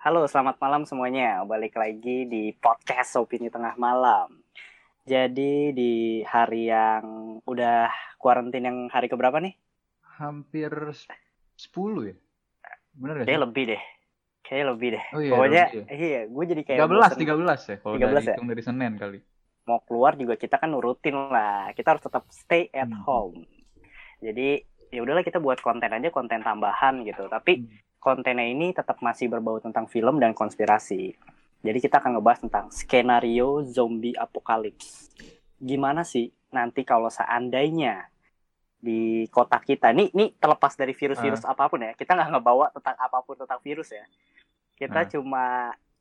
Halo, selamat malam semuanya. Balik lagi di podcast Opini Tengah Malam. Jadi di hari yang udah kuarantin yang hari keberapa nih? Hampir 10 ya? Bener gak sih? Kayaknya lebih deh. Kayaknya lebih deh. Oh iya, Pokoknya lebih iya, gue jadi kayak 13, bosen. 13 ya? Kalau 13 dari ya? dari Senin kali. mau keluar juga kita kan nurutin lah. Kita harus tetap stay at Hmm. home. Jadi ya udahlah kita buat konten aja konten tambahan gitu. Tapi Hmm. Kontennya ini tetap masih berbau tentang film dan konspirasi. Jadi kita akan ngebahas tentang skenario zombie apokalips. Gimana sih nanti kalau seandainya di kota kita, nih, nih terlepas dari virus-virus apa pun ya, kita nggak ngebawa tentang apa pun tentang virus ya. Kita Ah. cuma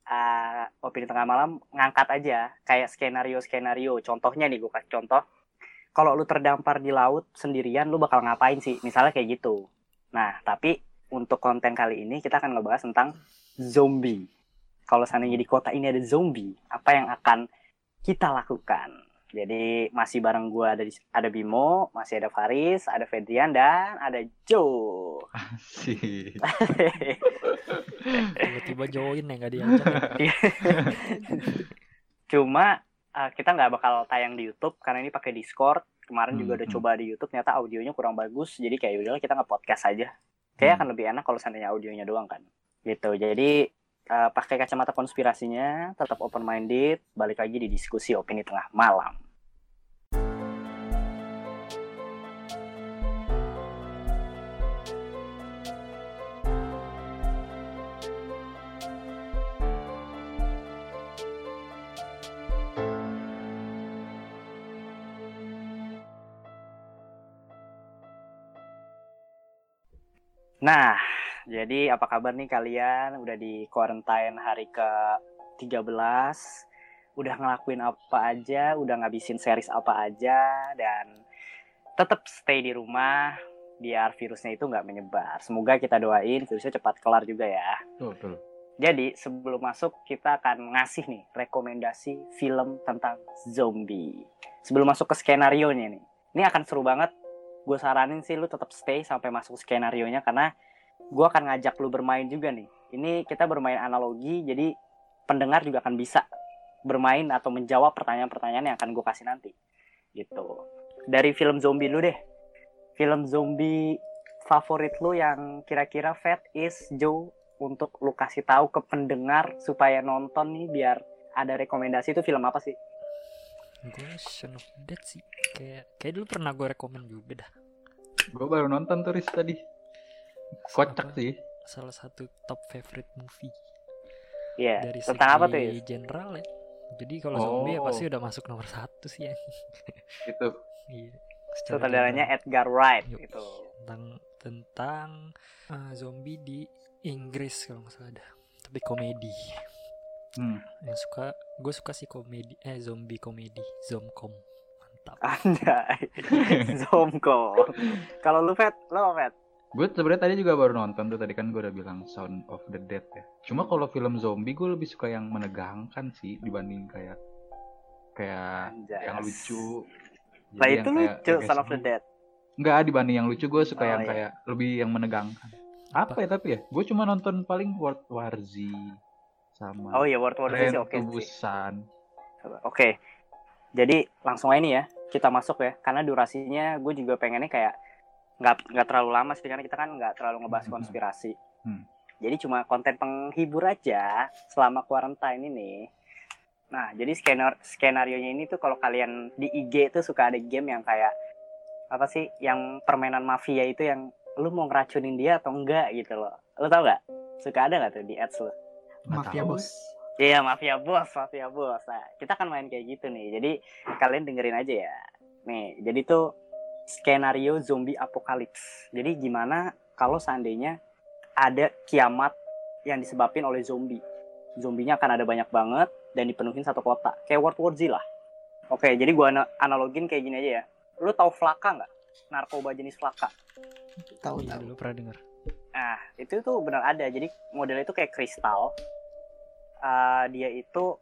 uh, opini tengah malam ngangkat aja kayak skenario-skenario. Contohnya nih gue kasih contoh. Kalau lu terdampar di laut sendirian, lu bakal ngapain sih? Misalnya kayak gitu. Nah, tapi untuk konten kali ini kita akan ngebahas tentang zombie. Kalau seandainya di kota ini ada zombie, apa yang akan kita lakukan? Jadi masih bareng gue ada ada Bimo, masih ada Faris, ada Fedrian dan ada Joe. Sih. tiba-tiba join ya nggak diajak ya. Cuma uh, kita nggak bakal tayang di YouTube karena ini pakai Discord. Kemarin juga Hmm, udah hmm. coba di YouTube, ternyata audionya kurang bagus. Jadi kayak udahlah kita nge podcast aja. Kayak Hmm. akan lebih enak kalau seandainya audionya doang kan. Gitu. Jadi uh, pakai kacamata konspirasinya, tetap open minded. Balik lagi di diskusi opini tengah malam. Nah, jadi apa kabar nih kalian? Udah di quarantine hari ke 13 Udah ngelakuin apa aja, udah ngabisin series apa aja Dan tetap stay di rumah biar virusnya itu nggak menyebar. Semoga kita doain virusnya cepat kelar juga ya. Tuh. Jadi sebelum masuk kita akan ngasih nih rekomendasi film tentang zombie. Sebelum masuk ke skenario nya nih, ini akan seru banget. Gue saranin sih lu tetap stay sampai masuk skenario nya karena gue akan ngajak lu bermain juga nih. Ini kita bermain analogi, jadi pendengar juga akan bisa bermain atau menjawab pertanyaan-pertanyaan yang akan gue kasih nanti. Gitu. Dari film zombie lu deh. Film zombie favorit lu yang kira-kira Fat is Joe untuk lu kasih tahu ke pendengar supaya nonton nih biar ada rekomendasi itu film apa sih? Gue Shaun of the Dead sih kayak kayak dulu pernah gue rekomen juga dah Gue baru nonton tuh Riz tadi. Kocak sih. salah satu top favorite movie Iya. dari tentang apa tuh? general ya jadi kalau zombie ya Oh. pasti udah masuk nomor satu sih ya Gitu. iya Sutradaranya. Edgar Wright Yuk. gitu. tentang tentang eh, zombie di Inggris kalau nggak salah ada tapi komedi Hmm. yang suka gue suka sih komedi eh zombie komedi zomcom mantap Anjay. Zomko. Kalau lu Fat, lo apa, Fat? Gue sebenarnya tadi juga baru nonton tuh tadi kan gue udah bilang Sound of the Dead ya. Cuma kalau film zombie gue lebih suka yang menegangkan sih dibanding kayak kayak Anjay. yang lucu. Nah Jadi itu kayak lucu, Son of the. Dead. Enggak dibanding yang lucu gue suka Oh, yang iya. kayak lebih yang menegangkan. Apa, ya tapi ya? Gue cuma nonton paling World War Z sama Oh iya, World War Z Train sih oke. Busan. Oke. Jadi langsung aja nih ya, kita masuk ya. Karena durasinya gue juga pengennya kayak nggak nggak terlalu lama sih karena kita kan nggak terlalu ngebahas Hmm. konspirasi. Hmm. Jadi cuma konten penghibur aja selama quarantine ini. Nah, jadi skenar skenario nya ini tuh kalau kalian di IG tuh suka ada game yang kayak apa sih yang permainan mafia itu yang lu mau ngeracunin dia atau enggak gitu loh. Lu tau nggak? Suka ada nggak tuh di ads lu? Mafia tahu. bos. Iya mafia bos, mafia bos. Nah, kita akan main kayak gitu nih. Jadi kalian dengerin aja ya. Nih, jadi tuh skenario zombie apokalips. Jadi gimana kalau seandainya ada kiamat yang disebabkan oleh zombie. Zombinya akan ada banyak banget dan dipenuhin satu kota. Kayak World War Z lah. Oke, jadi gua ana- analogin kayak gini aja ya. Lu tahu flaka nggak? Narkoba jenis flaka. Tahu iya tahu. dulu pernah denger Nah, itu tuh benar ada. Jadi modelnya itu kayak kristal. Eh, dia itu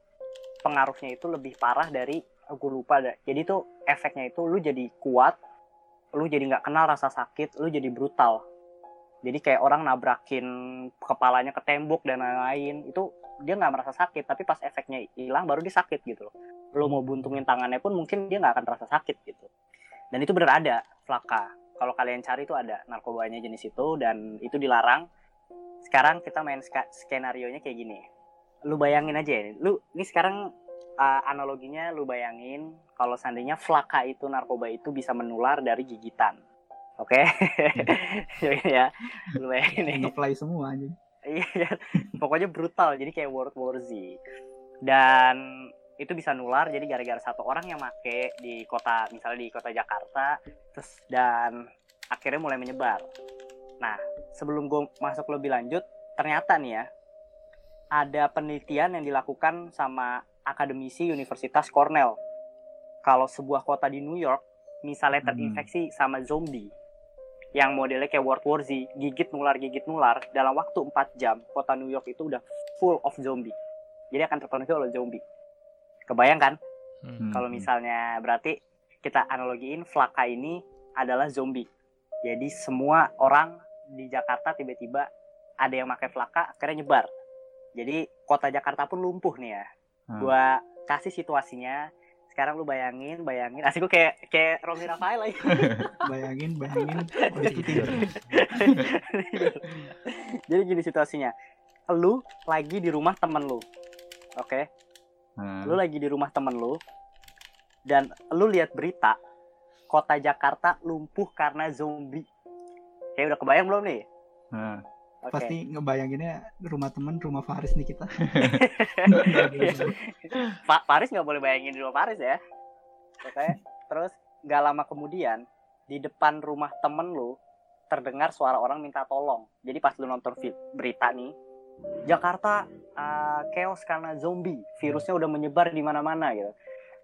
pengaruhnya itu lebih parah dari gue lupa dah. Jadi tuh efeknya itu lu jadi kuat, lu jadi nggak kenal rasa sakit, lu jadi brutal. Jadi kayak orang nabrakin kepalanya ke tembok dan lain-lain. Itu dia nggak merasa sakit, tapi pas efeknya hilang baru dia sakit gitu loh. Lo mau buntungin tangannya pun mungkin dia nggak akan terasa sakit gitu. Dan itu benar ada flaka. Kalau kalian cari itu ada narkobanya jenis itu dan itu dilarang. Sekarang kita main ska- skenario-nya kayak gini. Lu bayangin aja ya. Lu ini sekarang uh, analoginya lu bayangin kalau seandainya flaka itu narkoba itu bisa menular dari gigitan. Oke. ya. Lu bayangin. Ngeplay semua aja. Iya, pokoknya brutal. Jadi kayak World War Z. Dan itu bisa nular jadi gara-gara satu orang yang make di kota misalnya di kota Jakarta terus dan akhirnya mulai menyebar. Nah, sebelum gue masuk lebih lanjut, ternyata nih ya ada penelitian yang dilakukan sama akademisi Universitas Cornell. Kalau sebuah kota di New York misalnya Hmm. terinfeksi sama zombie yang modelnya kayak World War Z, gigit nular gigit nular dalam waktu 4 jam, kota New York itu udah full of zombie. Jadi akan terpenuhi oleh zombie. Kebayang kan? Hmm. Hmm. Kalau misalnya berarti kita analogiin Flaka ini adalah zombie. Jadi semua orang di Jakarta tiba-tiba ada yang pakai Flaka akhirnya nyebar. Jadi kota Jakarta pun lumpuh nih ya. Hmm. Gua kasih situasinya. Sekarang lu bayangin, bayangin. Asik gue kayak kayak Romi Rafael lagi. Bayangin, bayangin. Jadi gini situasinya. Lu lagi di rumah temen lu. Oke. Hmm. lu lagi di rumah temen lu dan lu lihat berita kota Jakarta lumpuh karena zombie kayak udah kebayang belum nih Hmm. Oke. Pasti ngebayanginnya rumah temen, rumah Faris nih kita. Pak Paris nggak boleh bayangin di rumah Paris ya oke terus nggak lama kemudian di depan rumah temen lu terdengar suara orang minta tolong jadi pas lu nonton film berita nih Jakarta uh, chaos karena zombie. Virusnya udah menyebar di mana-mana gitu.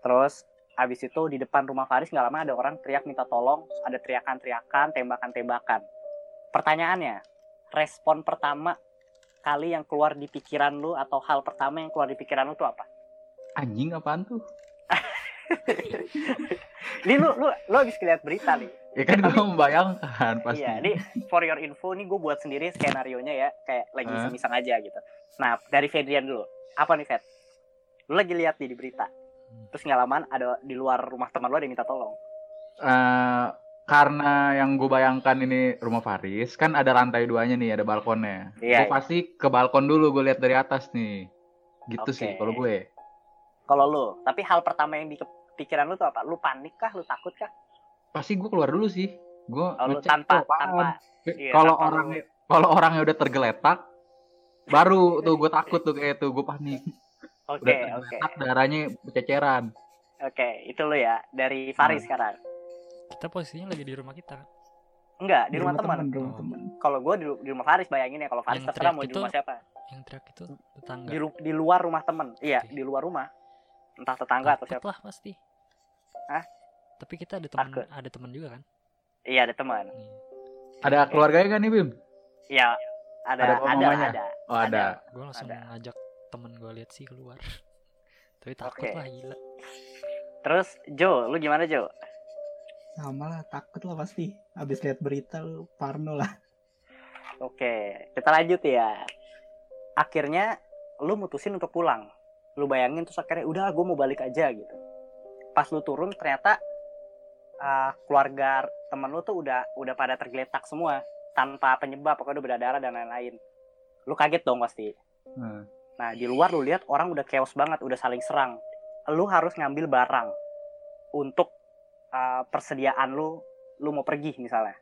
Terus habis itu di depan rumah Faris nggak lama ada orang teriak minta tolong. Ada teriakan-teriakan tembakan-tembakan. Pertanyaannya respon pertama kali yang keluar di pikiran lu atau hal pertama yang keluar di pikiran lu tuh apa? Anjing apaan tuh? ini lu lu lu habis lihat berita nih Ya kan gue membayangkan pasti. Iya, ini for your info nih gue buat sendiri skenario nya ya, kayak lagi iseng-iseng aja gitu. Nah, dari Fedrian dulu. Apa nih, Fed? Lu lagi lihat nih di berita. Terus nggak lamaan ada di luar rumah teman lu ada yang minta tolong. Eh, karena yang gue bayangkan ini rumah Faris kan ada lantai duanya nih ada balkonnya Iya, gue pasti ke balkon dulu gue lihat dari atas nih gitu Oke. sih kalau gue Kalau lu, tapi hal pertama yang di pikiran lu tuh apa? Lu panik kah? Lu takut kah? Pasti gue keluar dulu sih gue Oh, lu ngecek tanpa tanpa iya, kalau orang kalau orangnya udah tergeletak baru tuh gue takut tuh kayak tuh gue panik Oke, udah oke. tergeletak darahnya berceceran Oke, itu lu ya dari Faris Hmm. sekarang. Kita posisinya lagi di rumah kita kan. Enggak, di rumah teman. Rumah Oh. temen. Kalau gue di, di rumah Faris bayangin ya, kalau Faris Yang terserah mau di itu- rumah siapa. Yang teriak itu tetangga. Di, di luar rumah temen. Iya, Oke. di luar rumah. Entah tetangga atau Takut siapa. lah pasti. Hah? Tapi kita ada teman ada teman juga kan. Iya, ada teman. Nih. ada keluarganya kan nih Bim Iya, ada Ada ada ada, mamanya? ada. oh ada, Gue langsung Ada. ngajak temen gue lihat sih keluar. Tapi takut Oke. lah gila. Terus Jo, lu gimana Jo? Sama lah, takut lah pasti. Habis lihat berita lu parno lah. Oke, kita lanjut ya. Akhirnya lu mutusin untuk pulang. Lu bayangin terus akhirnya udah gue mau balik aja gitu. Pas lu turun ternyata uh, keluarga temen lu tuh udah udah pada tergeletak semua tanpa penyebab pokoknya udah berdarah dan lain-lain. Lu kaget dong pasti. Hmm. Nah, di luar lu lihat orang udah chaos banget, udah saling serang. Lu harus ngambil barang untuk uh, persediaan lu, lu mau pergi misalnya.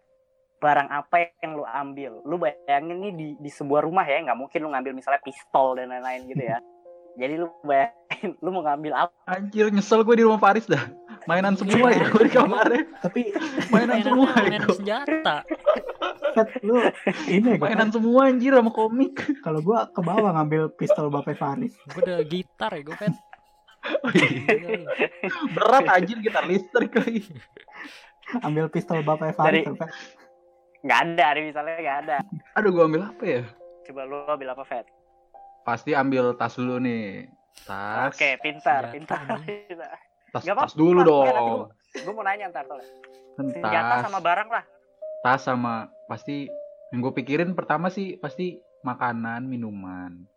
Barang apa yang lu ambil? Lu bayangin nih di, di sebuah rumah ya, nggak mungkin lu ngambil misalnya pistol dan lain-lain gitu ya. Jadi lu bayangin, lu mau ngambil apa? anjir nyesel gue di rumah Faris dah mainan semua ya gue di kamarnya Tapi mainan semua ya mainan gue senjata. Lu ini ya, mainan semua anjir sama komik kalau gua ke bawah ngambil pistol Bapak Faris. Gue udah gitar ya gue pet. Oh, iya. berat anjir gitar listrik lagi Ambil pistol Bapak Faris. Dari-. Nggak ada, hari misalnya nggak ada. aduh gue ambil apa ya Coba lu ambil apa, Fed? Pasti ambil tas dulu nih tas Oke, pintar, pintar. nih. tas, tas dulu. Nggak, nanti dong Gue mau nanya ntar soalnya. Kan Senjata tas sama barang lah. tas sama pasti Yang gue pikirin pertama sih pasti makanan, minuman.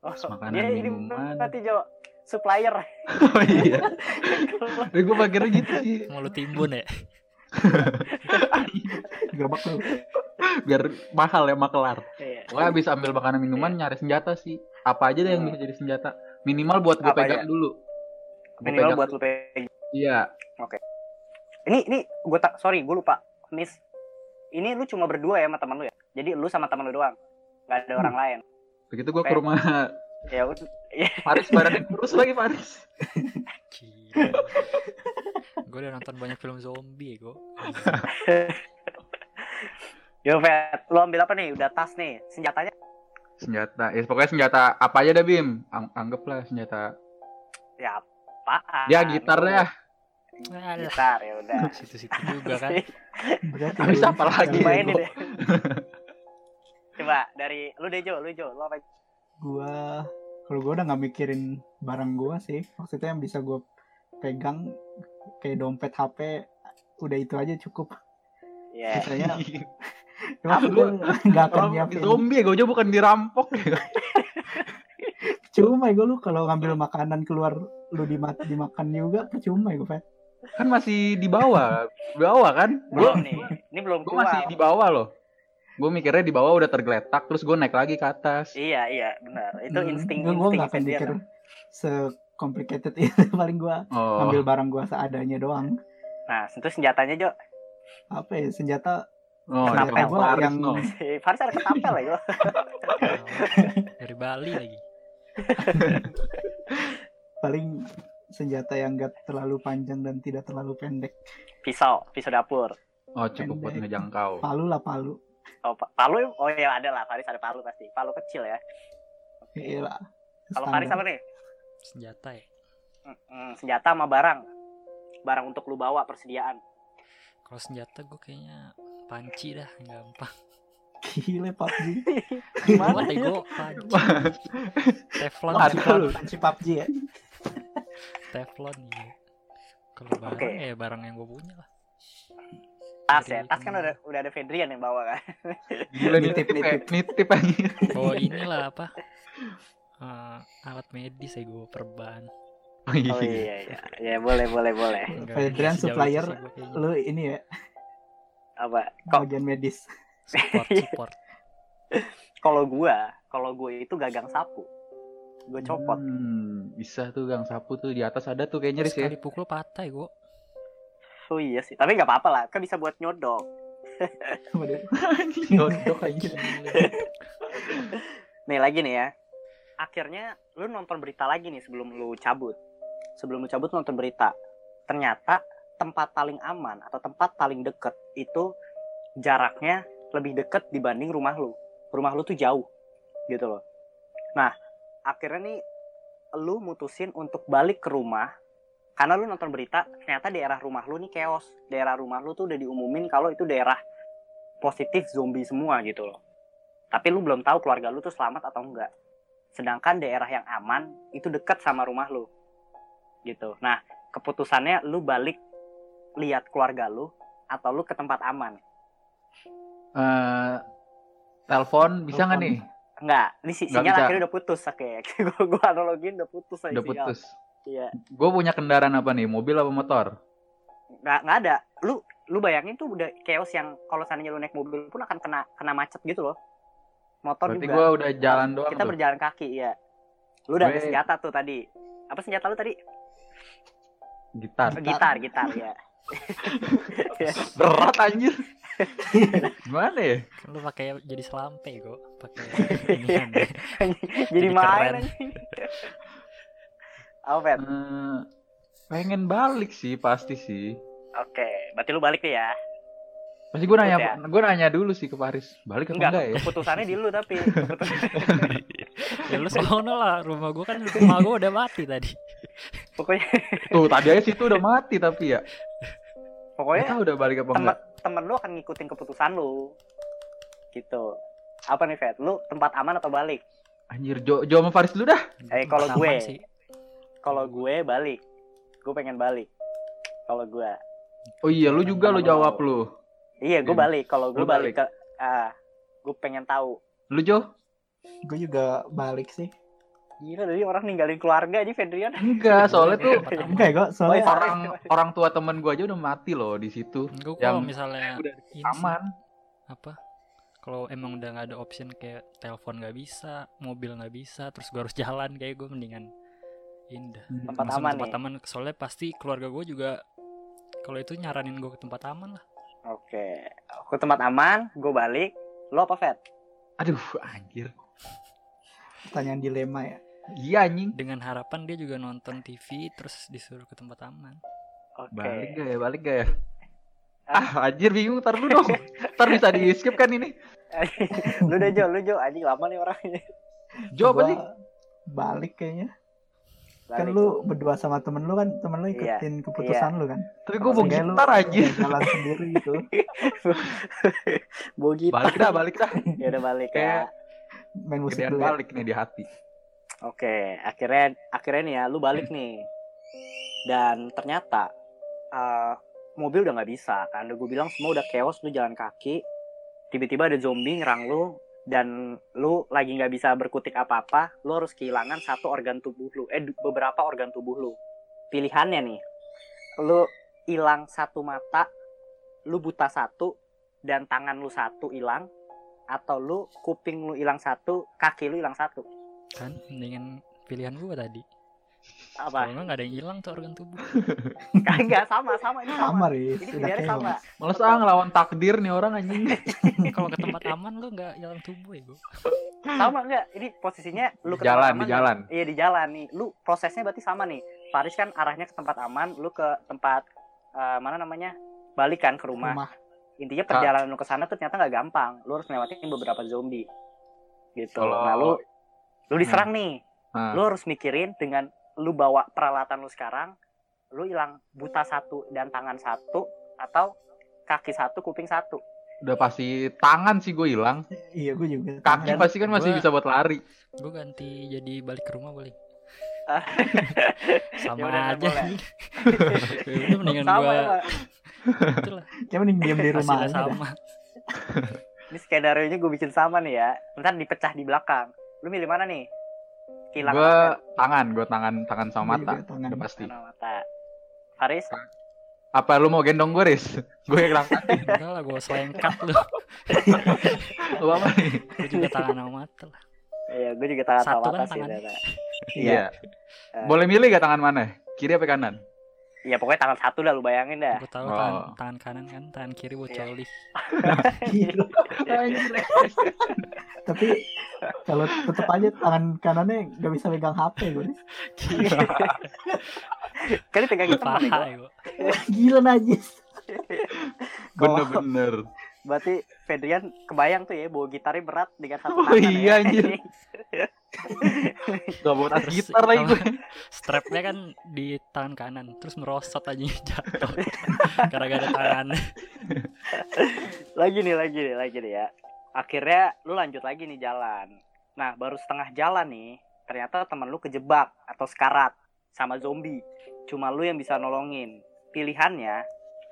Oh, Makanan, dia ini minuman. berarti Jo supplier. Oh iya. gue pikirnya gitu sih. Mau lu timbun ya? Gerobak lu. Biar mahal ya makelar. Iya. Gue habis ambil makanan minuman nyari senjata sih. Apa aja deh yang Hmm. bisa jadi senjata. Minimal buat gue pegang aja? dulu. Gua Minimal pegang. buat lu pegang. Iya. Ini ini gue tak sorry gue lupa. Miss. Ini lu cuma berdua ya sama teman lu ya. Jadi lu sama teman lu doang. Gak ada Hmm. orang lain. Begitu gue ke rumah Ya udah. Faris badannya kurus lagi Faris. Gila. gue udah nonton banyak film zombie gue. Yo Fet, lu ambil apa nih? Udah tas nih. Senjatanya Senjata. Ya pokoknya senjata apa aja dah Bim. Ang- anggaplah senjata. ya apaan? Ya gitar dah. Alah, Gitar ya udah. situ-situ juga kan. Berarti Habis apa lagi? Mainin deh. Coba dari lu deh Jo, lu Jo, lu apa? Gua kalau gua udah nggak mikirin barang gua sih. Maksudnya yang bisa gua pegang kayak dompet HP udah itu aja cukup. Ya. Sisanya Apa Emang gua nggak akan nyiapin. zombie gue aja bukan dirampok. Cuma gue lu kalau ngambil makanan keluar lu dimat dimakan juga percuma ya gue Fet. kan masih di bawah. Di bawah kan? Gue Belum nih. Ini belum gue masih keluar. di bawah loh. Gue mikirnya di bawah udah tergeletak terus gue naik lagi ke atas. Iya, iya, benar. Itu Hmm, insting insting nggak akan dia. mikir se complicated itu paling gua Oh. ambil barang gua seadanya doang. Nah, itu senjatanya Jo. Apa ya senjata Oh, Kenapa Faris, yang- no. Si Faris ada ketapel ya Jo. Dari Bali lagi. paling senjata yang gak terlalu panjang dan tidak terlalu pendek. Pisau, pisau dapur. Oh, cukup buat Pendek. ngejangkau. Palu lah palu. Oh, pa- palu oh ya ada lah, Faris ada palu pasti. Palu kecil ya. Iya lah. Kalau. Faris apa nih? Senjata ya. Hmm, senjata sama barang. Barang untuk lu bawa persediaan. Kalau senjata gue kayaknya panci dah, gampang. Gile PUBG. Gimana Gimana ya? gue panci. Teflon, Ada teflon. Panci PUBG ya. teflon iya. Kalau barang Oke. ya barang yang gue punya lah. Tas ya. Tas kan udah udah ada Fedrian yang bawa kan. Gila Nitip, nitip kayak nitip aja. Oh inilah apa? Eh, alat medis ya gue perban. Oh, Oh iya iya. Ya boleh boleh boleh. Fedrian supplier. Lu ini ya Apa? Kok bagian medis. support support. kalau gua, kalau gue itu gagang sapu. Gue copot. Hmm, bisa tuh gang sapu tuh di atas ada tuh kayaknya Riz ya. Pukul patah ya gue. Oh iya sih. Tapi nggak apa-apa lah. Kan bisa buat nyodok. Nyodok aja. Nih lagi nih ya. Akhirnya lu nonton berita lagi nih sebelum lu cabut. Sebelum lu cabut nonton berita. Ternyata tempat paling aman atau tempat paling deket itu jaraknya lebih deket dibanding rumah lu. Rumah lu tuh jauh gitu loh. Nah, akhirnya nih lu mutusin untuk balik ke rumah karena lu nonton berita ternyata daerah rumah lu nih chaos. Daerah rumah lu tuh udah diumumin kalau itu daerah positif zombie semua gitu loh. Tapi lu belum tahu keluarga lu tuh selamat atau enggak. Sedangkan daerah yang aman itu dekat sama rumah lu. Gitu. Nah, keputusannya lu balik lihat keluarga lu atau lu ke tempat aman. Eh, telepon bisa nggak nih? Enggak, ini si Nggak sinyal bisa. akhirnya udah putus kayak gua gua analogin udah putus aja Udah sinyal. putus. Iya. Gue punya kendaraan apa nih? Mobil apa motor? Nggak nggak ada. Lu lu bayangin tuh udah chaos yang kalau seandainya lu naik mobil pun akan kena kena macet gitu loh. Motor Berarti juga. gue udah jalan doang Kita tuh. berjalan kaki, ya. Lu udah ada Gue- senjata tuh tadi. Apa senjata lu tadi? Gitar. Gitar, gitar ya. Berat anjir. Gimana ya? Kan lu pakai jadi selampe gue. Pakai deh. Jadi Jadi main anjing. Apa? Eh, pengen balik sih pasti sih. Oke, berarti lu balik nih ya. Pasti gue nanya, ya? gue nanya dulu sih ke Paris. Balik apa Enggak, enggak, ya? keputusannya di lu tapi. Ya lu sono lah. Rumah gue kan rumah gue udah mati tadi. pokoknya Tuh tadi aja situ udah mati tapi ya. Pokoknya tahu udah balik apa temen, enggak. temen lu akan ngikutin keputusan lu. Gitu. Apa nih, Fet? Lu tempat aman atau balik? Anjir, Jo, Jo sama Faris dulu dah. Eh, kalau gue. Kalau gue balik. Gue pengen balik. Kalau gue. Oh iya, lu juga lu jawab lu. Iya, gue Iya. balik. Kalau gue balik balik. ke ah gue pengen tahu Lu Jo? Gue juga balik sih. gila dari orang ninggalin keluarga aja Fedrian Enggak, soalnya tuh Enggak kok. Soalnya Oh, orang orang tua temen gua aja udah mati loh di situ. Gue Yang kalau misalnya udah ini sih, Aman. apa kalau emang udah nggak ada option kayak telepon nggak bisa mobil nggak bisa terus gue harus jalan kayak gue mendingan indah Tempat Langsung aman tempat nih. aman soalnya pasti keluarga gue juga kalau itu nyaranin gue ke tempat aman lah oke ke tempat aman gue balik lo apa Fed Aduh, anjir. Pertanyaan dilema ya. Iya anjing. dengan harapan dia juga nonton TV terus disuruh ke tempat aman oke Balik gak ya? Balik gak ya? Ah, anjir bingung. Ntar dulu dong. Ntar bisa di skip kan ini. lu deh Jo lu Jo anjing lama nih orangnya Jo apa sih? Balik kayaknya. Kan Balik. lu berdua sama temen lu kan, temen lu Iya, ikutin keputusan lu kan. Tapi gue mau lu gitar anjir. Jalan sendiri gitu. Gitar. Balik dah, balik dah. ya udah balik ya Kayak Main musik Gedean dulu ya. balik nih di hati. Oke, akhirnya akhirnya nih ya, lu balik nih. Dan ternyata eh, mobil udah nggak bisa kan. Udah gue bilang semua udah chaos, lu jalan kaki. Tiba-tiba ada zombie nyerang lu dan lu lagi nggak bisa berkutik apa-apa. Lu harus kehilangan satu organ tubuh lu, eh beberapa organ tubuh lu. Pilihannya nih, lu hilang satu mata, lu buta satu, dan tangan lu satu hilang, atau lu kuping lu hilang satu, kaki lu hilang satu. kan mendingan pilihan gue tadi Apa? kalau nggak ada yang hilang tuh organ tubuh Kagak sama sama ini sama. Sama, Riz. Ini pilihannya sama. Males ah ngelawan takdir nih orang anjing. kalau ke tempat aman lu nggak hilang tubuh ya gue Sama enggak? Ini posisinya lu Di ke jalan, tempat di aman. jalan. Iya di jalan nih. Lu prosesnya berarti sama nih. Faris kan arahnya ke tempat aman, lu ke tempat eh, mana namanya? Balik kan ke rumah. Rumah. Intinya perjalanan lu ke sana tuh ternyata nggak gampang. Lu harus melewati beberapa zombie. Gitu. Kalau- Nah, lu lu diserang nih. Nah, Lu harus mikirin dengan lu bawa peralatan lu sekarang, lu hilang buta satu dan tangan satu atau kaki satu, kuping satu. udah pasti tangan sih gue hilang. Iya, gue juga. Kaki pasti kan masih Gua- bisa buat lari. gue ganti jadi balik ke rumah boleh. sama Ya udah, aja boleh. Ya mendingan Sama gue ya, itulah Ya mending diem di rumah aja. sama Ini skenario nya gue bikin sama nih ya. Ntar dipecah di belakang. Lu milih mana nih? Kilang Gue tangan, gue tangan tangan sama Gua mata. tangan. Udah pasti. Mana mata. Faris? Apa lu mau gendong gue, Riz? gue yang hilang kaki. enggak lah gue selengkat lu Lu apa nih? gue juga tangan sama mata lah Iya, gue juga tangan sama Satu mata kan sih. Iya. Eh. Boleh milih gak tangan mana? Kiri apa kanan? Iya, pokoknya tangan satu dah lu bayangin dah. gue tahu Oh. tangan, tangan kanan kan tangan kiri buat Iya. coli Gila. Tapi kalau tetep aja tangan kanannya nggak bisa pegang HP gue. Kan temen nih paha ya gue Gila najis. Bener-bener. Berarti Fedrian kebayang tuh ya bawa gitarnya berat dengan satu Oh tangan iya, ya. anjir. Gak bawa tas Terus gitar lagi gue. strapnya kan di tangan kanan terus merosot aja jatuh gara-gara tangannya lagi nih, lagi nih, lagi nih ya. Akhirnya lu lanjut lagi nih jalan. Nah, baru setengah jalan nih, ternyata temen lu kejebak atau sekarat sama zombie. Cuma lu yang bisa nolongin. Pilihannya,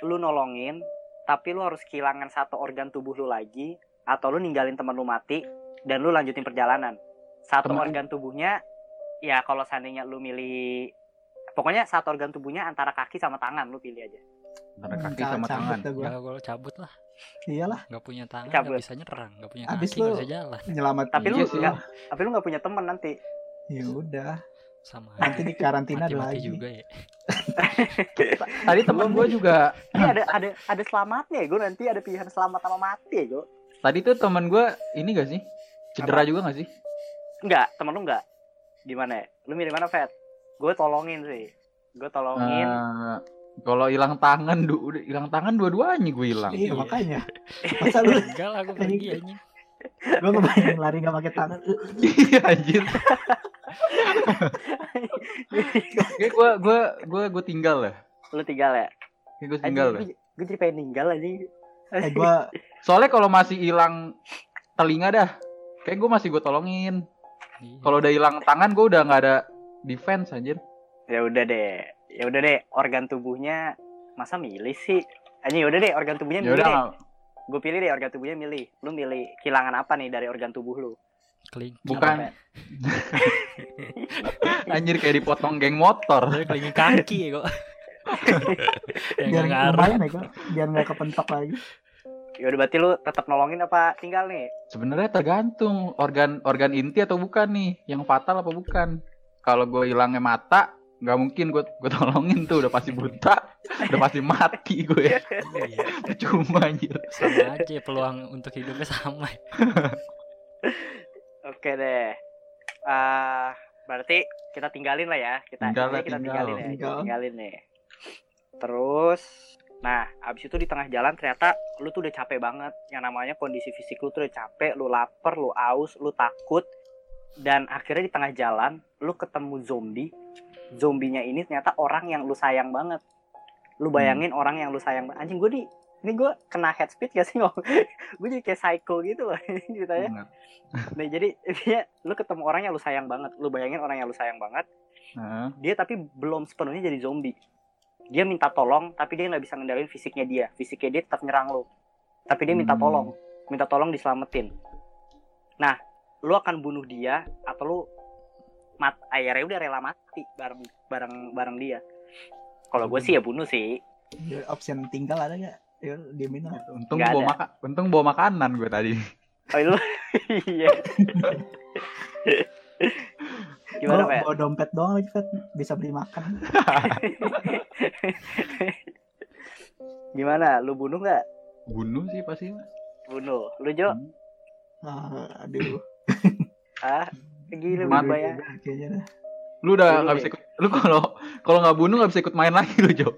lu nolongin, tapi lu harus kehilangan satu organ tubuh lu lagi, atau lu ninggalin temen lu mati, dan lu lanjutin perjalanan. Satu Temen- organ tubuhnya, ya kalau seandainya lu milih, pokoknya satu organ tubuhnya antara kaki sama tangan, lu pilih aja. Antara kaki Ca- sama tangan. dah gua. ya gue cabut lah Iyalah, nggak punya tangan Cabut. nggak bisa nyerang nggak punya Abis kaki nggak bisa jalan nyelamat. Tapi lu Iya nggak- Tapi lu nggak punya temen nanti. Ya udah, sama nanti di karantina ada mati-mati lagi. juga ya Tadi temen gue juga. Ini ada ada ada selamatnya ya, gue nanti ada pilihan selamat sama mati ya, gue. Tadi tuh temen gue ini gak sih? Cedera juga gak sih? Enggak, temen lu enggak. Gimana ya? Lu milih mana, Fat? Gue tolongin sih. Gue tolongin. Eh, kalau hilang tangan, du udah hilang tangan dua-duanya gue hilang. Iya, Iya. makanya. Masa lu enggak lah gue pergi anjing gue ngebayangin lari gak pakai tangan. Iya anjir. Kayak gue gue gue gue tinggal lah. Lu tinggal ya? Kayak gue tinggal lah. Gue jadi pengen ninggal aja. Eh gue Soalnya kalau masih hilang telinga dah, kayak gue masih gue tolongin. Iya. Kalau udah hilang tangan gue udah nggak ada defense anjir. Ya udah deh. Ya udah deh, organ tubuhnya masa milih sih? Anjing ya udah deh, organ tubuhnya Ya milih gue pilih deh organ tubuhnya milih. Lu milih kehilangan apa nih dari organ tubuh lu? Kelinci Bukan. Anjir kayak dipotong geng motor. Tapi kelinci kaki ya kok yang biar lumayan ya kok biar nggak kepentok lagi Ya udah berarti lu tetap nolongin apa tinggal nih? Sebenarnya tergantung organ organ inti atau bukan nih, yang fatal apa bukan. Kalau gue hilangnya mata, nggak mungkin gue gue tolongin tuh udah pasti buta, udah pasti mati gue. Iya, Percuma anjir. sama aja peluang untuk hidupnya sama Oke deh. Ah, berarti kita tinggalin lah ya. Kita Tinggal lah, kita tinggal. tinggalin ya. Kita Tinggal. tinggalin nih. Terus nah, abis itu di tengah jalan ternyata lu tuh udah capek banget. Yang namanya kondisi fisik lu tuh udah capek, lu lapar, lu aus, lu takut. Dan akhirnya di tengah jalan lu ketemu zombie. Zombinya ini ternyata orang yang lu sayang banget. Lu bayangin orang yang lu sayang banget. Anjing gue di ini gue kena head speed gak sih ngomong? gue jadi kayak psycho gitu loh ceritanya. Nah jadi intinya lu ketemu orang yang lu sayang banget. Lu bayangin orang yang lu sayang banget. Heeh. Dia tapi belum sepenuhnya jadi zombie. Dia minta tolong tapi dia nggak bisa ngendalin fisiknya dia. Fisiknya dia tetap nyerang lu. Tapi dia minta Hmm. tolong. Minta tolong diselamatin. Nah, lu akan bunuh dia atau lu mat akhirnya udah rela mati bareng bareng bareng dia. Kalau gue sih ya bunuh sih. Ya, option tinggal ada nggak ya diemin lah Untung Nggak bawa ada. maka, untung bawa makanan gue tadi. Oh lu iya. Gimana Pak? bawa dompet doang lagi Fet bisa beli makan Gimana? Lu bunuh nggak? Bunuh sih pasti. Bunuh. Lu Jo? ah, aduh Ah, gila bayang. Juga kayaknya dah. Lu udah nggak bisa ikut. Lu kalau kalau nggak bunuh nggak bisa ikut main lagi lu Jo.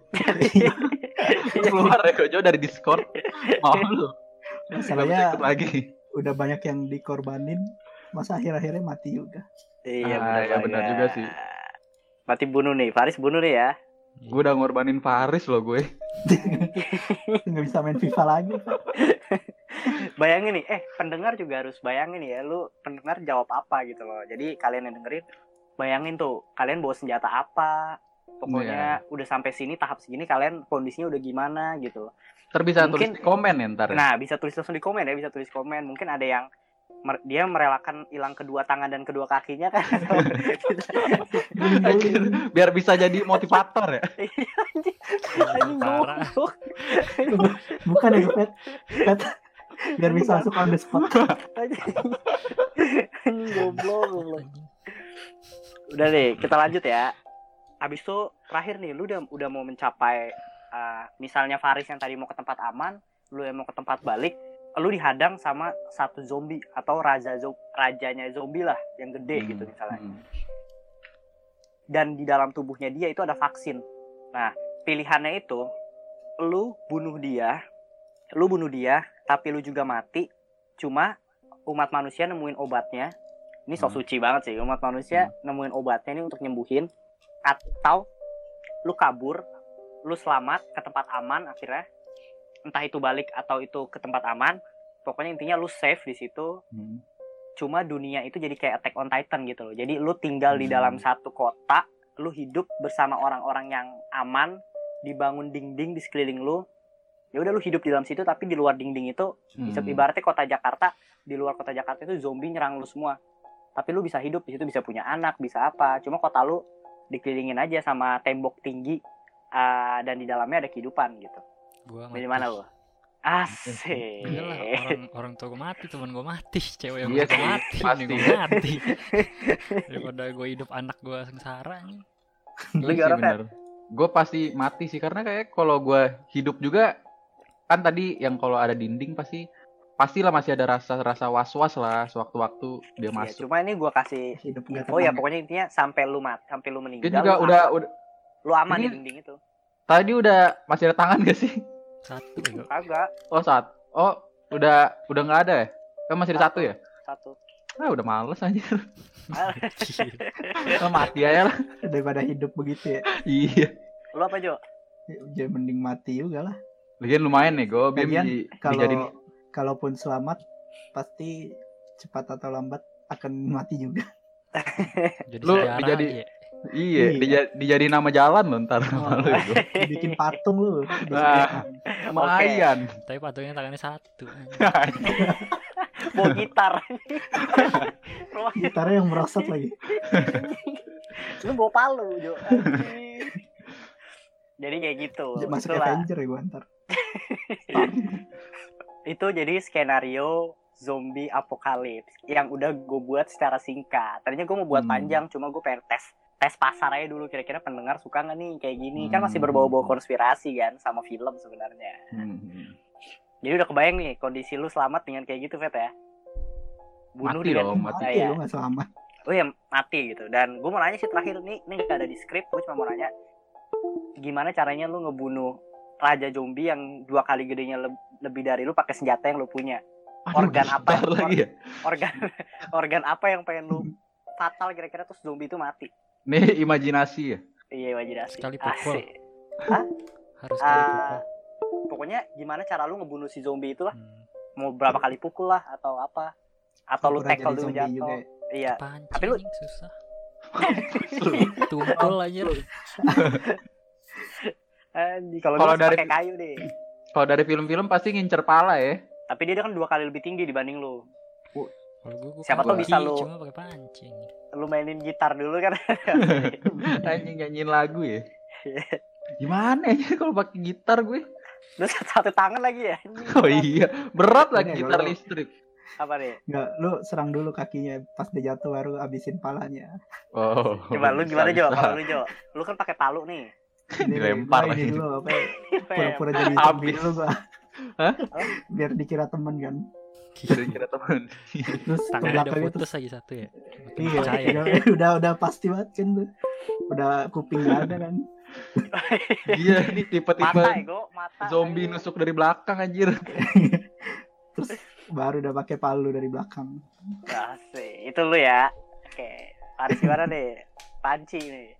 Lu keluar ya Jo dari Discord. Mau lu. Masalahnya lagi. udah banyak yang dikorbanin masa akhir-akhirnya mati juga Iya, Ah, iya, benar juga sih. Mati bunuh nih, Faris bunuh nih ya. Gue udah ngorbanin Faris loh gue. nggak bisa main FIFA lagi. Bayangin nih, eh pendengar juga harus bayangin ya, lu pendengar jawab apa gitu loh. Jadi kalian yang dengerin, bayangin tuh, kalian bawa senjata apa, pokoknya udah sampai sini tahap segini kalian kondisinya udah gimana gitu loh. Ntar bisa Mungkin- tulis di komen ya ntar. ya. Nah, bisa tulis langsung di komen ya, bisa tulis komen. Mungkin ada yang mer- dia merelakan hilang kedua tangan dan kedua kakinya kan. Biar bisa jadi motivator ya. Anjing Parah. goblok. bukan ya Fet Fet biar bisa masuk on the spot Anjing goblok, goblok. Udah deh, kita lanjut ya. Habis itu terakhir nih, lu udah udah mau mencapai uh, misalnya Faris yang tadi mau ke tempat aman, lu yang mau ke tempat balik, lu dihadang sama satu zombie atau raja zo- rajanya zombie lah yang gede Hmm, gitu misalnya. hmm. Dan di dalam tubuhnya dia itu ada vaksin. Nah, pilihannya itu lu bunuh dia, lu bunuh dia, tapi lu juga mati. Cuma umat manusia nemuin obatnya. Ini sok Hmm. suci banget sih. Umat manusia nemuin obatnya ini untuk nyembuhin. Atau lu kabur, lu selamat ke tempat aman akhirnya. Entah itu balik atau itu ke tempat aman. Pokoknya intinya lu safe di situ. Hmm. Cuma dunia itu jadi kayak Attack on Titan gitu loh. Jadi lu tinggal di Hmm. dalam satu kota, lu hidup bersama orang-orang yang aman, dibangun dinding di sekeliling lu. Ya udah lu hidup di dalam situ tapi di luar dinding itu bisa Hmm. ibaratnya kota Jakarta, di luar kota Jakarta itu zombie nyerang lu semua. Tapi lu bisa hidup di situ bisa punya anak, bisa apa. Cuma kota lu dikelilingin aja sama tembok tinggi ah, dan di dalamnya ada kehidupan gitu. Gua Dari mana lu? Asik. Iyalah orang orang tua gue mati teman gue mati cewek yang Iya gue mati nih gue mati daripada gue hidup anak gue sengsara nih Lu Iya sih gimana, bener. Gue pasti mati sih karena kayak kalau gue hidup juga kan tadi yang kalau ada dinding pasti pastilah masih ada rasa-rasa was-was lah sewaktu-waktu dia Ya, masuk. cuma ini gua kasih hidup info ya pokoknya intinya sampai lu mat, sampai lu meninggal. Dia juga lu udah aman. udah lu aman di Ini- dinding itu. tadi udah masih ada tangan gak sih? satu ya Kagak, Oh saat oh udah udah nggak ada ya? Kan masih ada satu ya? satu. Ah udah males anjir. Anjir. Oh, mati aja lah. daripada hidup begitu ya iya. lu apa Jo? jadi mending mati juga lah Lagian lumayan nih gue Lagian, di, kalau dijadiin kalaupun selamat pasti cepat atau lambat akan mati juga jadi Lu sejarah dijadi- aja. Iya, Iya. dija- dijadiin nama jalan loh ntar sama lu itu. bikin patung lu Nah. Lumayan. Tapi patungnya tangannya satu. Bawa gitar. Gitarnya yang merosot lagi lu bawa palu, Jo. Jadi kayak gitu. masuk Itulah. Avenger ya gua ntar itu jadi skenario zombie apokalips yang udah gue buat secara singkat. Tadinya gue mau buat Hmm. panjang, cuma gue pengen tes tes pasar aja dulu kira-kira pendengar suka nggak nih kayak gini kan masih Hmm. berbau-bau konspirasi kan sama film sebenarnya. Hmm. Jadi udah kebayang nih kondisi lu selamat dengan kayak gitu Vet ya. Bunuh Mati dengan dong, mati. Ya. lu gak selamat Oh ya mati gitu. Dan gue mau nanya sih terakhir nih, ini gak ada di skrip, gue cuma mau nanya gimana caranya lu ngebunuh raja zombie yang dua kali gedenya leb- lebih dari lu pakai senjata yang lu punya. Aduh, Organ apa? gitar lagi ya? Organ organ apa yang pengen lu fatal kira-kira terus zombie itu mati? Nih imajinasi ya. Iya wajibasi. Sekali pukul. Asik. Harus kali Ah, pukul. pokoknya gimana cara lu ngebunuh si zombie itu lah? Hmm. Mau berapa kali pukul lah atau apa? Atau lu tackle dulu jatuh? juga ya. Iya. Pancing Tapi lu- susah. Tumpul aja. Kalau Kalau dari- pakai kayu deh. Kalau dari film-film pasti ngincer pala ya. Tapi dia kan dua kali lebih tinggi dibanding lu. Kalau gua, gua Siapa tahu kaki, bisa lu- cuma pakai pancing. Lu mainin gitar dulu kan. Anjing nyanyiin lagu ya. Gimana ya kalau pakai gitar gue? lu satu, satu tangan lagi ya. Anjing. Oh iya, berat lagi gitar lu- listrik. Apa nih? Nggak, lu serang dulu kakinya pas dia jatuh baru abisin palanya Oh. Coba lu gimana Jo? Kalau lu Jo, lu kan pakai palu nih. Ini Dilempar ini lagi. dulu apa ya, pura-pura jadi zombie dulu gua Hah? biar dikira temen kan Kira-kira teman. terus ke Tangannya udah putus terus lagi satu ya. Iya udah, udah udah pasti banget kan tuh udah kuping gak ada kan Iya, Mata tipe-tipe zombie ayo. nusuk dari belakang anjir. terus baru udah pakai palu dari belakang Asik. Itu lu ya. Oke. Haris gimana nih? Panci nih.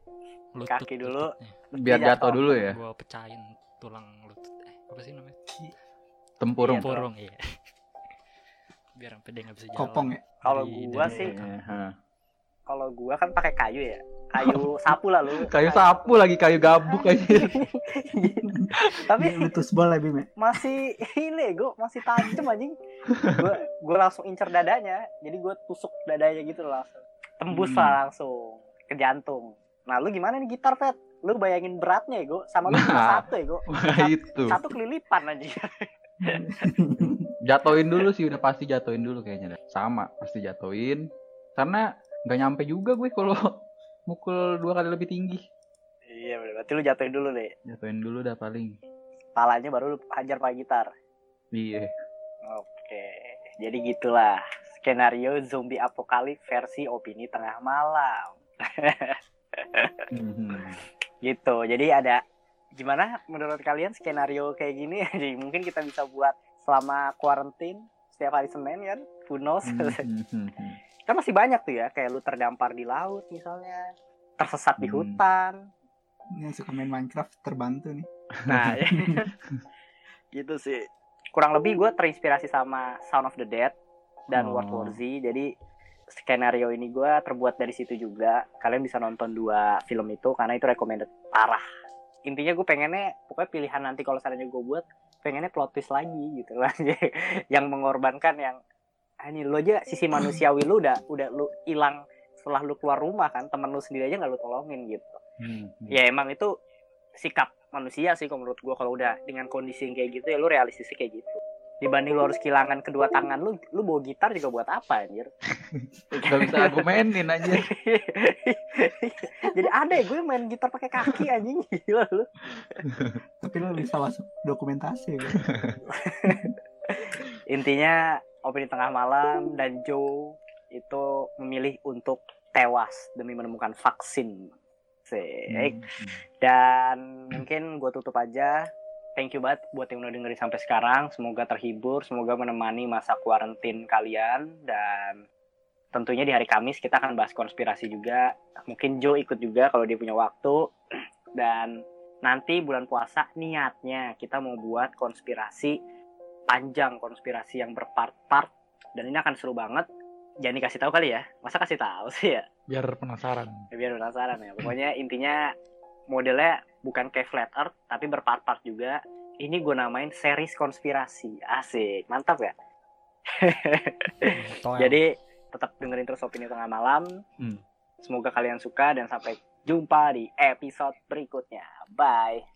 Lutut, Kaki dulu. lututnya. Biar jatuh dulu ya. Gua pecahin tulang lutut. Eh, apa sih namanya? Tempurung. Porong iya. Biar sampai dia nggak bisa jalan. kopong ya Kalau gua sih, Iya, ha. kalau gua kan pakai kayu ya. Kayu sapu lah lu. Kayu sapu lagi kayu gabuk anjir. Tapi lutus bola Bim ya? masih ini gue masih tajam anjing gue gue langsung incer dadanya jadi gue tusuk dadanya gitu loh langsung tembus Hmm. lah langsung ke jantung nah lu gimana nih gitar pet lu bayangin beratnya ya gue sama lu cuma Nah. satu ya gue Wah, itu. satu kelilipan aja Jatuhin dulu sih udah pasti jatuhin dulu kayaknya. dah. Sama, pasti jatuhin. Karena nggak nyampe juga gue kalau mukul dua kali lebih tinggi. iya berarti lu jatuhin dulu deh Jatuhin dulu dah paling. palanya baru lu hajar pakai gitar Iya. oke jadi gitulah skenario zombie apokalips versi opini tengah malam Gitu jadi ada gimana menurut kalian skenario kayak gini jadi mungkin kita bisa buat selama kuarantin setiap hari Senin kan who knows Mhm. kan masih banyak tuh ya kayak lu terdampar di laut misalnya tersesat di Hmm. hutan yang suka main Minecraft terbantu nih nah ya. gitu sih kurang lebih gue terinspirasi sama Sound of the Dead dan Oh. World War Z jadi skenario ini gue terbuat dari situ juga. Kalian bisa nonton dua film itu karena itu recommended parah. Intinya gue pengennya pokoknya pilihan nanti kalau seandainya gue buat pengennya plot twist lagi gitu lah. Yang mengorbankan yang ah, ini lu aja sisi manusiawi lu udah udah lu hilang setelah lu keluar rumah kan temen lu sendiri aja nggak lu tolongin gitu. Mhm. ya emang itu sikap manusia sih kalau menurut gua. Kalau udah dengan kondisi yang kayak gitu ya lu realistis kayak gitu dibanding lu harus kehilangan kedua tangan lu lu bawa gitar juga buat apa anjir Gak bisa argumenin aja. jadi ada ya gue main gitar pakai kaki anjing gila lu tapi lo bisa masuk dokumentasi gitu. intinya opini tengah malam dan Joe itu memilih untuk tewas demi menemukan vaksin Sik. Mhm. Dan mungkin gue tutup aja. Thank you banget buat yang udah dengerin sampai sekarang. Semoga terhibur, semoga menemani masa kuarantin kalian. Dan tentunya di hari Kamis kita akan bahas konspirasi juga. Mungkin Joe ikut juga kalau dia punya waktu. Dan nanti bulan puasa niatnya kita mau buat konspirasi panjang, konspirasi yang berpart-part. Dan ini akan seru banget. jangan dikasih tahu kali ya masa kasih tahu sih ya Biar penasaran. Biar penasaran ya pokoknya intinya modelnya bukan kayak flat earth tapi berpart-part juga. Ini gue namain series konspirasi. Asik mantap ya? Jadi tetap dengerin terus opini tengah malam. Hmm. semoga kalian suka dan sampai jumpa di episode berikutnya. Bye